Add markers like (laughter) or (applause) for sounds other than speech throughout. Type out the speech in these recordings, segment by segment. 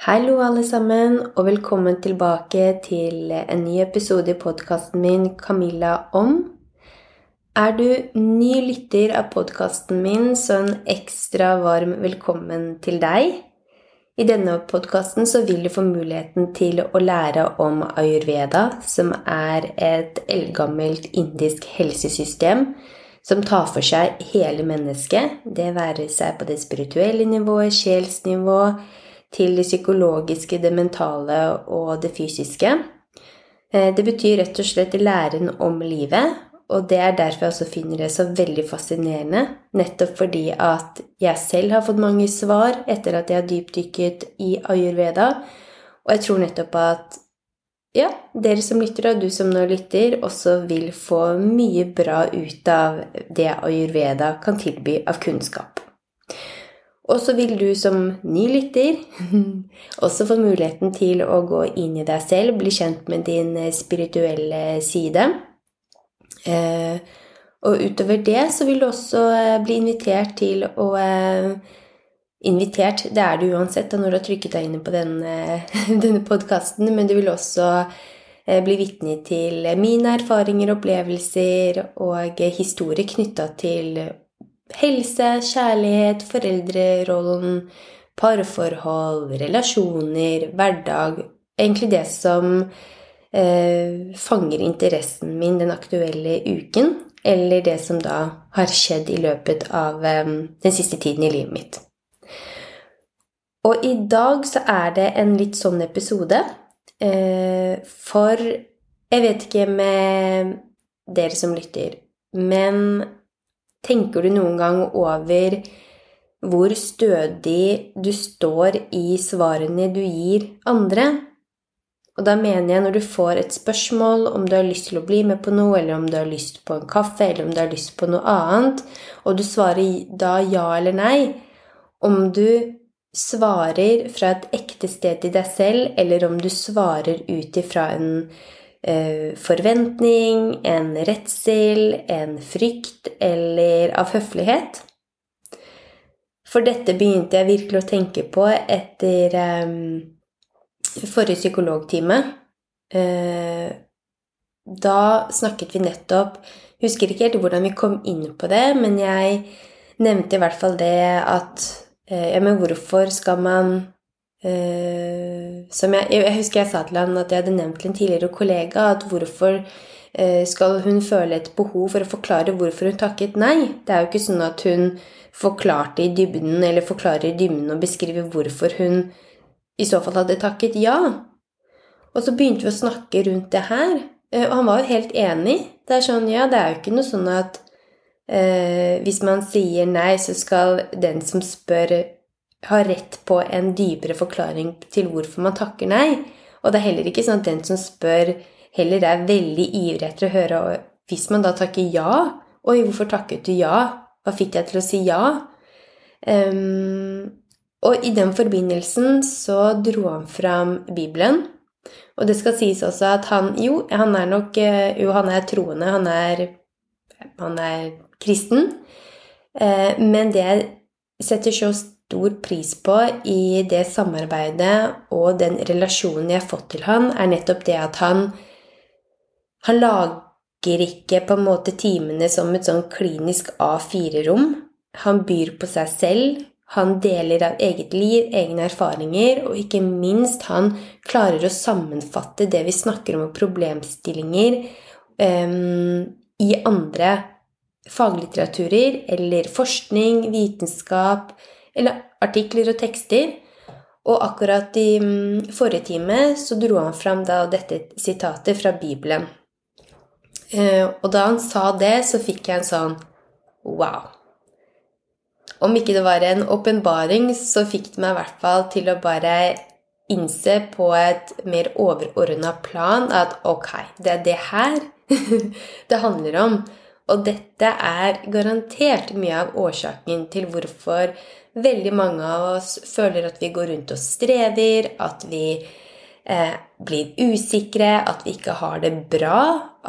Hallo, alle sammen, og velkommen tilbake til en ny episode i podkasten min 'Camilla om'. Er du ny lytter av podkasten min, så en ekstra varm velkommen til deg. I denne podkasten vil du få muligheten til å lære om ayurveda, som er et eldgammelt indisk helsesystem som tar for seg hele mennesket, det være seg på det spirituelle nivået, sjelsnivå, til det psykologiske, det mentale og det fysiske. Eh, det betyr rett og slett læren om livet, og det er derfor jeg også finner det så veldig fascinerende. Nettopp fordi at jeg selv har fått mange svar etter at jeg har dypdykket i ayurveda, og jeg tror nettopp at ja, dere som lytter, og du som nå lytter, også vil få mye bra ut av det ayurveda kan tilby av kunnskap. Og så vil du som ny lytter (laughs) også få muligheten til å gå inn i deg selv, bli kjent med din spirituelle side. Eh, og utover det så vil du også eh, bli invitert til å eh, Invitert, det er du uansett da når du har trykket deg inn på (laughs) denne, denne podkasten, men du vil også bli vitne til mine erfaringer, opplevelser og historier knytta til helse, kjærlighet, foreldrerollen, parforhold, relasjoner, hverdag Egentlig det som eh, fanger interessen min den aktuelle uken, eller det som da har skjedd i løpet av eh, den siste tiden i livet mitt. Og i dag så er det en litt sånn episode, eh, for jeg vet ikke med dere som lytter, men Tenker du noen gang over hvor stødig du står i svarene du gir andre? Og da mener jeg når du får et spørsmål om du har lyst til å bli med på noe, eller om du har lyst på en kaffe, eller om du har lyst på noe annet, og du svarer da ja eller nei, om du svarer fra et ekte sted i deg selv, eller om du svarer ut ifra en forventning, en redsel, en frykt eller av høflighet. For dette begynte jeg virkelig å tenke på etter um, forrige psykologtime. Uh, da snakket vi nettopp Husker ikke helt hvordan vi kom inn på det, men jeg nevnte i hvert fall det at uh, Ja, men hvorfor skal man Uh, som jeg, jeg, husker jeg sa til han at jeg hadde nevnt til en tidligere kollega at hvorfor uh, skal hun føle et behov for å forklare hvorfor hun takket nei? Det er jo ikke sånn at hun forklarte i dybden, eller forklarer i dybden og beskriver hvorfor hun i så fall hadde takket ja. Og så begynte vi å snakke rundt det her, uh, og han var jo helt enig. Det er sånn, ja, det er jo ikke noe sånn at hvis man sier nei, så skal den som spør har rett på en dypere forklaring til hvorfor man takker nei. Og det er heller ikke sånn at den som spør, heller er veldig ivrig etter å høre Hvis man da takker ja Oi, hvorfor takket du ja? Hva fikk deg til å si ja? Um, og i den forbindelsen så dro han fram Bibelen. Og det skal sies også at han Jo, han er nok eh, Jo, han er troende. Han er, han er kristen. Eh, men det setter så stor pris på i det samarbeidet og den relasjonen jeg har fått til han, er nettopp det at han Han lager ikke på en måte timene som et sånn klinisk A4-rom. Han byr på seg selv. Han deler av eget liv, egne erfaringer, og ikke minst han klarer å sammenfatte det vi snakker om, problemstillinger um, i andre faglitteraturer eller forskning, vitenskap, eller artikler og tekster. Og akkurat i mm, forrige time så dro han fram da dette sitatet fra Bibelen. Eh, og da han sa det, så fikk jeg en sånn wow. Om ikke det var en åpenbaring, så fikk det meg i hvert fall til å bare innse på et mer overordna plan at ok, det er det her (laughs) det handler om. Og dette er garantert mye av årsaken til hvorfor veldig mange av oss føler at vi går rundt og strever, at vi eh, blir usikre, at vi ikke har det bra,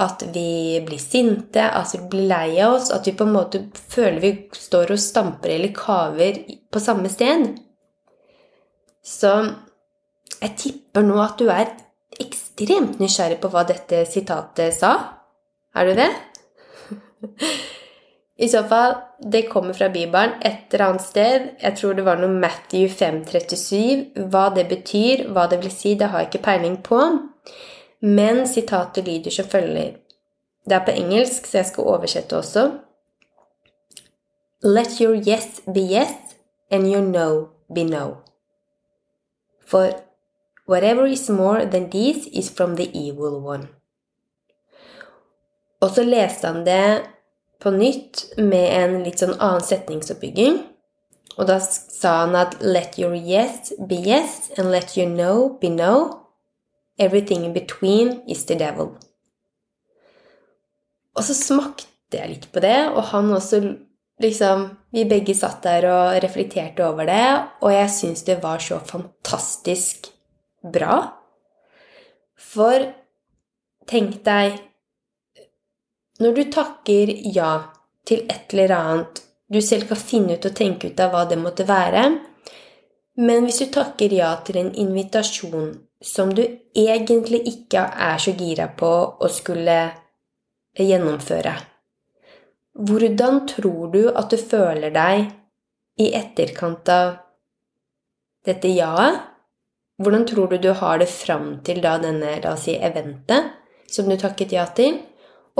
at vi blir sinte, at vi blir lei av oss, at vi på en måte føler vi står og stamper eller kaver på samme sted. Så Jeg tipper nå at du er ekstremt nysgjerrig på hva dette sitatet sa. Er du det? I så fall, det kommer fra Bibelen et eller annet sted. Jeg tror det var noe Matthew 5,37. Hva det betyr, hva det vil si, det har jeg ikke peiling på. Men sitatet lyder som følger. Det er på engelsk, så jeg skal oversette også. Let your yes be yes, and your no be no. For whatever is more than this is from the evil one. Og så leste han det på nytt med en litt sånn annen setningsoppbygging. Og da sa han at let your yes be yes, and let your no be no. Everything in between is the devil. Og så smakte jeg litt på det, og han også liksom Vi begge satt der og reflekterte over det, og jeg syns det var så fantastisk bra. For tenk deg Når du takker ja til et eller annet du selv kan finne ut og tenke ut av hva det måtte være, men hvis du takker ja til en invitasjon som du egentlig ikke er så gira på å skulle gjennomføre hvordan tror du at du føler deg i etterkant av dette ja-et? Hvordan tror du du har det fram til da denne, la oss si, eventet som du takket ja til?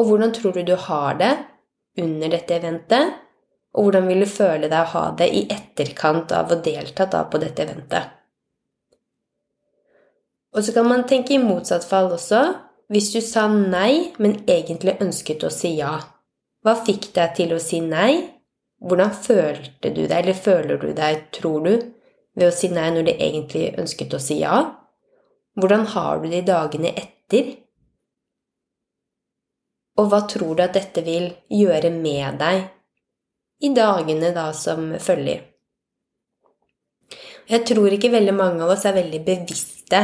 Og hvordan tror du du har det under dette eventet? Og hvordan vil du føle deg å ha det i etterkant av å delta da på dette eventet? Og så kan man tenke i motsatt fall også. Hvis du sa nei, men egentlig ønsket å si ja. Hva fikk deg til å si nei? Hvordan følte du deg, eller føler du deg, tror du, ved å si nei når du egentlig ønsket å si ja? Hvordan har du det i dagene etter? Og hva tror du at dette vil gjøre med deg i dagene da som følger? Jeg tror ikke veldig mange av oss er veldig bevisste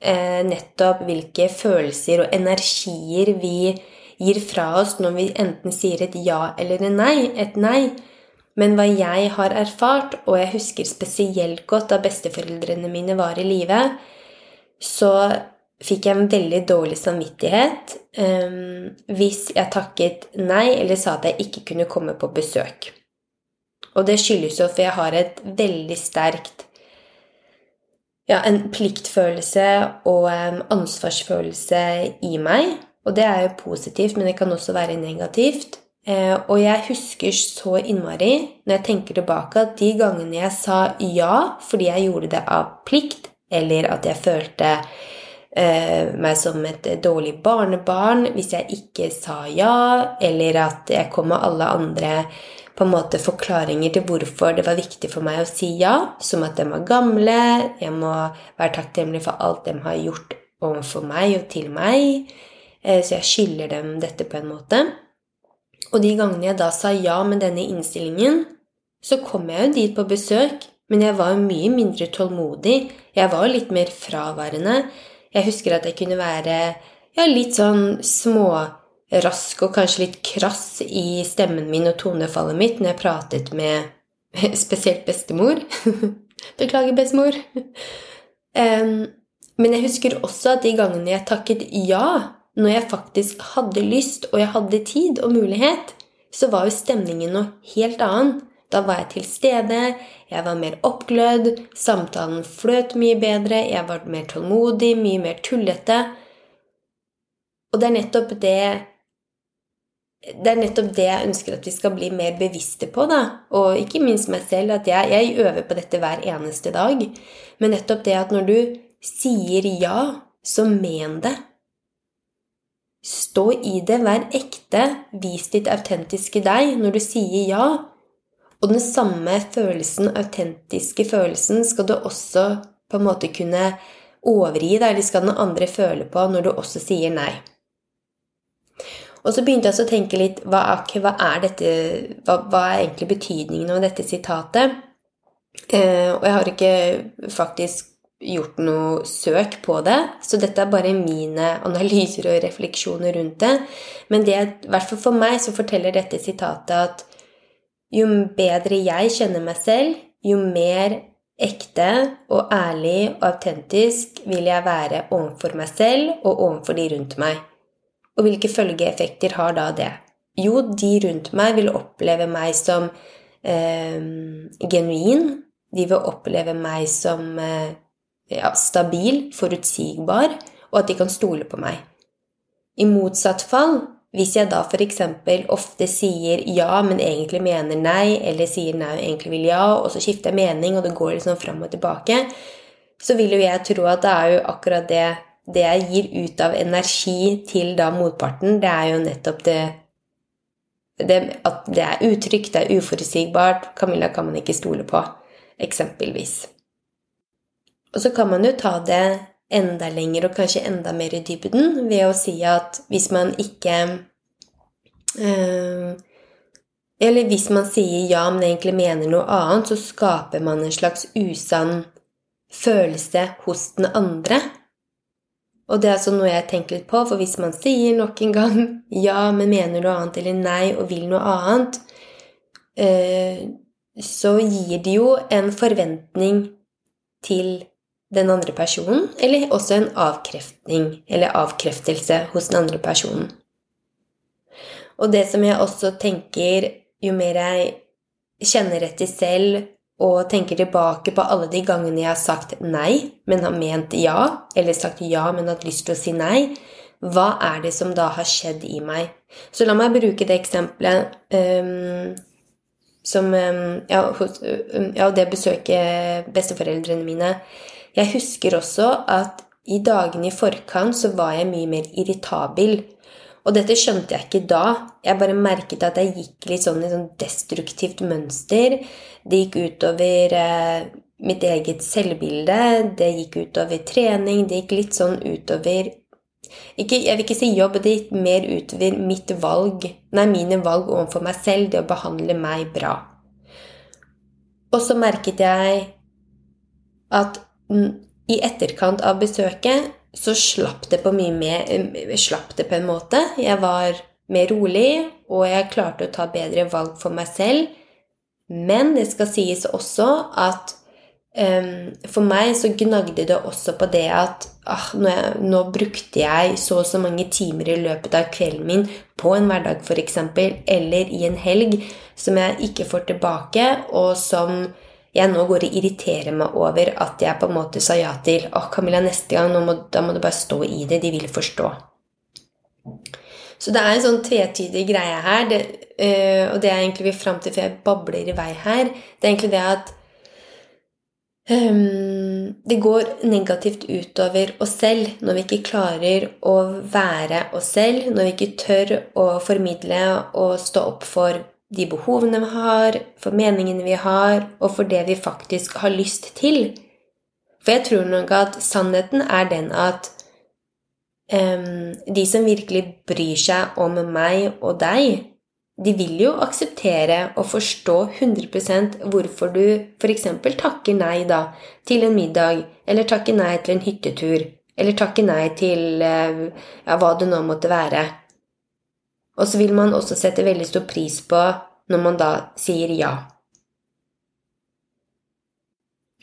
eh, nettopp hvilke følelser og energier vi gir fra oss når vi enten sier et ja eller et nei, et nei. Men hva jeg har erfart, og jeg husker spesielt godt da besteforeldrene mine var i live, så fikk jeg en veldig dårlig samvittighet um, hvis jeg takket nei eller sa at jeg ikke kunne komme på besøk. Og det skyldes jo for jeg har et veldig sterkt ja, en pliktfølelse og um, ansvarsfølelse i meg. Og det er jo positivt, men det kan også være negativt. Eh, og jeg husker så innmari, når jeg tenker tilbake, at de gangene jeg sa ja fordi jeg gjorde det av plikt, eller at jeg følte meg som et dårlig barnebarn hvis jeg ikke sa ja, eller at jeg kom med alle andre på en måte forklaringer til hvorfor det var viktig for meg å si ja, som at de var gamle, jeg må være takknemlig for alt de har gjort overfor meg og til meg. Eh, så jeg skylder dem dette på en måte. Og de gangene jeg da sa ja med denne innstillingen, så kom jeg jo dit på besøk, men jeg var mye mindre tålmodig. Jeg var litt mer fraværende. Jeg husker at jeg kunne være ja, litt sånn smårask og kanskje litt krass i stemmen min og tonefallet mitt når jeg pratet med (laughs) spesielt bestemor. (laughs) Beklager, bestemor. Um, men jeg husker også at de gangene jeg takket ja når jeg faktisk hadde lyst, og jeg hadde tid og mulighet, så var jo stemningen noe helt annet. Da var jeg til stede, jeg var mer oppglødd, samtalen fløt mye bedre, jeg var mer tålmodig, mye mer tullete. Og det er nettopp det det er nettopp det jeg ønsker at vi skal bli mer bevisste på, da. Og ikke minst meg selv, at jeg, jeg øver på dette hver eneste dag. Men nettopp det at når du sier ja, så men det. Stå i det, vær ekte, vis ditt autentiske deg når du sier ja. Og den samme følelsen, autentiske følelsen, skal du også på en måte kunne overgi deg, eller skal den andre føle på når du også sier nei. Og så begynte jeg å tenke litt hva er, hva er dette, hva, hva, er egentlig betydningen av dette sitatet? Eh, og jeg har ikke faktisk gjort noe søk på det, så dette er bare mine analyser og refleksjoner rundt det. Men det, i hvert fall for meg så forteller dette sitatet at jo bedre jeg kjenner meg selv, jo mer ekte og ærlig og autentisk vil jeg være overfor meg selv og overfor de rundt meg. Og hvilke følgeeffekter har da det? Jo, de rundt meg vil oppleve meg som eh, genuin. De vil oppleve meg som eh, ja, stabil, forutsigbar, og at de kan stole på meg. I motsatt fall hvis jeg da f.eks. ofte sier ja, men egentlig mener nei, eller sier nei og egentlig vil ja, og så skifter jeg mening, og det går liksom fram og tilbake, så vil jo jeg tro at det er jo akkurat det det jeg gir ut av energi til da motparten, det er jo nettopp det, det At det er utrygt, det er uforutsigbart. Camilla kan man ikke stole på, eksempelvis. Og så kan man jo ta det enda lenger og kanskje enda mer i dybden ved å si at hvis man ikke øh, Eller hvis man sier ja, men egentlig mener noe annet, så skaper man en slags usann følelse hos den andre. Og det er altså noe jeg tenker litt på, for hvis man sier nok en gang (laughs) ja, men mener noe annet, eller nei og vil noe annet, øh, så gir det jo en forventning til den andre personen, eller også en avkreftning eller avkreftelse hos den andre personen. Og det som jeg også tenker, jo mer jeg kjenner etter selv og tenker tilbake på alle de gangene jeg har sagt nei, men har ment ja, eller sagt ja, men hatt lyst til å si nei, hva er det som da har skjedd i meg? Så la meg bruke det eksempelet um, som um, ja, hos, um, ja, det besøket besteforeldrene mine jeg husker også at i dagene i forkant så var jeg mye mer irritabel. Og dette skjønte jeg ikke da. Jeg bare merket at jeg gikk litt sånn i sånn destruktivt mønster. Det gikk utover eh, mitt eget selvbilde, det gikk utover trening, det gikk litt sånn utover ikke, Jeg vil ikke si jobb, det gikk mer utover mitt valg, nei, mine valg overfor meg selv, det å behandle meg bra. Og så merket jeg at i etterkant av besøket så slapp det på mye mer eh, Slapp det på en måte. Jeg var mer rolig, og jeg klarte å ta bedre valg for meg selv. Men det skal sies også at um, for meg så gnagde det også på det at ah, nå, nå, brukte jeg så og så mange timer i løpet av kvelden min på en hverdag f.eks., eller i en helg, som jeg ikke får tilbake, og som jeg nå går og irriterer meg over at jeg på en måte sa ja til Å, Camilla, neste gang må, da må du bare stå i det. De vil forstå. Så det er en sånn tvetydig greie her, det, øh, og det jeg egentlig vil fram til før jeg babler i vei her, det er egentlig det at um, det går negativt utover oss selv når vi ikke klarer å være oss selv, når vi ikke tør å formidle og stå opp for de behovene vi har, for meningene vi har, og for det vi faktisk har lyst til. For jeg tror nok at sannheten er den at um, de som virkelig bryr seg om meg og deg, de vil jo akseptere og forstå 100% hvorfor du f.eks. takker nei da til en middag, eller takker nei til en hyttetur, eller takker nei til uh, ja, hva det nå måtte være. Og så vil man også sette veldig stor pris på når man da sier ja.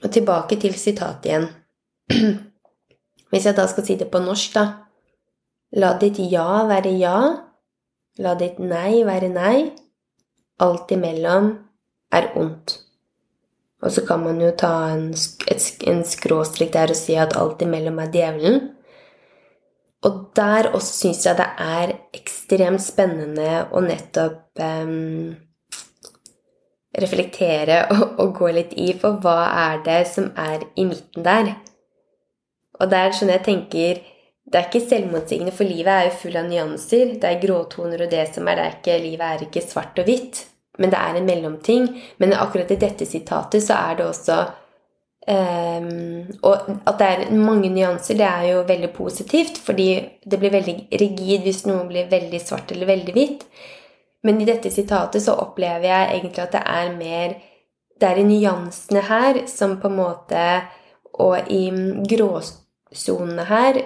Og tilbake til sitatet igjen. (clears throat) Hvis jeg da skal si det på norsk, da La ditt ja være ja, la ditt nei være nei. Alt imellom er ondt. Og så kan man jo ta en, en skråstrek der og si at alt imellom er djevelen. Og der også syns jeg det er ekstremt spennende å nettopp um, reflektere (laughs) og, og, gå litt i for hva er det som er i midten der. Og det er sånn jeg tenker Det er ikke selvmotsigende, for livet er jo full av nyanser. Det er gråtoner og det som er det er ikke Livet er ikke svart og hvitt, men det er en mellomting. Men akkurat i dette sitatet så er det også Um, og at det er mange nyanser, det er jo veldig positivt, fordi det blir veldig rigid hvis noe blir veldig svart eller veldig hvitt. Men i dette sitatet så opplever jeg egentlig at det er mer Det er i nyansene her som på en måte Og i gråsonene her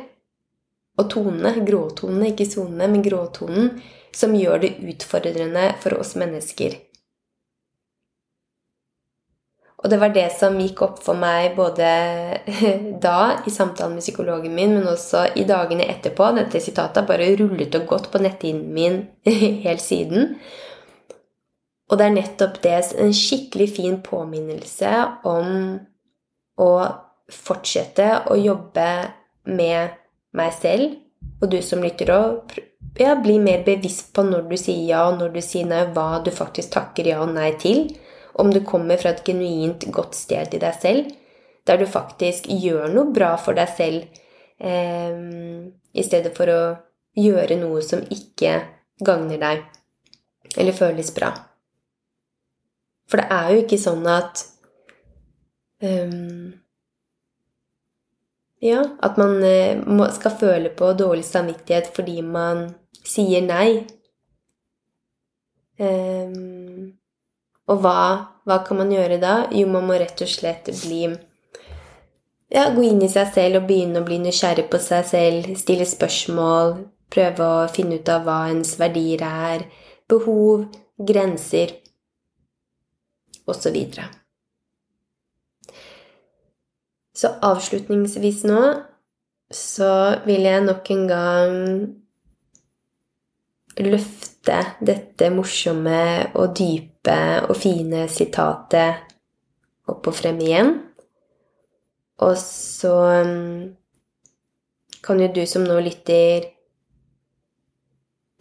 og tonene, gråtonene, ikke sonene, men gråtonen, som gjør det utfordrende for oss mennesker. Og det var det som gikk opp for meg både (laughs) da, i samtalen med psykologen min, men også i dagene etterpå. Dette sitatet bare rullet og gått på netthinnen min (laughs) helt siden. Og det er nettopp det, en skikkelig fin påminnelse om å fortsette å jobbe med meg selv, og du som lytter òg, ja, bli mer bevisst på når du sier ja, og når du sier nei, hva du faktisk takker ja og nei til. Om du kommer fra et genuint godt sted i deg selv, der du faktisk gjør noe bra for deg selv, eh, i stedet for å gjøre noe som ikke gagner deg, eller føles bra. For det er jo ikke sånn at um, Ja, at man uh, skal føle på dårlig samvittighet fordi man sier nei. Um, og hva, hva, kan man gjøre da? Jo, man må rett og slett bli ja, Gå inn i seg selv og begynne å bli nysgjerrig på seg selv, stille spørsmål, prøve å finne ut av hva ens verdier er, behov, grenser osv. Så, så avslutningsvis nå så vil jeg nok en gang løfte dette morsomme og dype og fine sitatet opp og frem igjen. Og så um, kan jo du som nå lytter,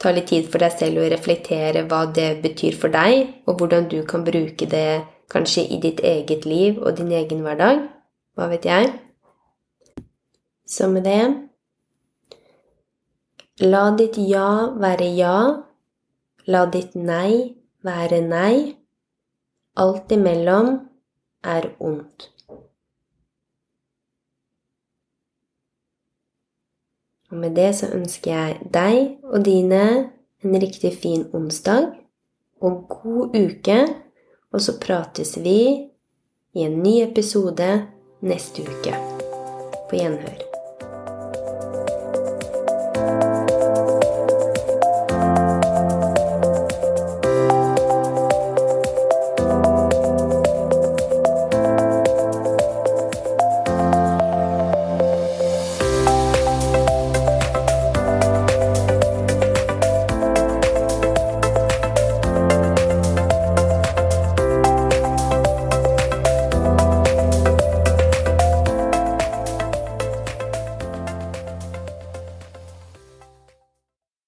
ta litt tid for deg selv og reflektere hva det betyr for deg, og hvordan du kan bruke det kanskje i ditt eget liv og din egen hverdag. Hva vet jeg? Så med det La ditt ja være ja, la ditt nei være nei. Alt imellom er ondt. Og med det så ønsker jeg deg og dine en riktig fin onsdag og god uke. Og så prates vi i en ny episode neste uke. På gjenhør.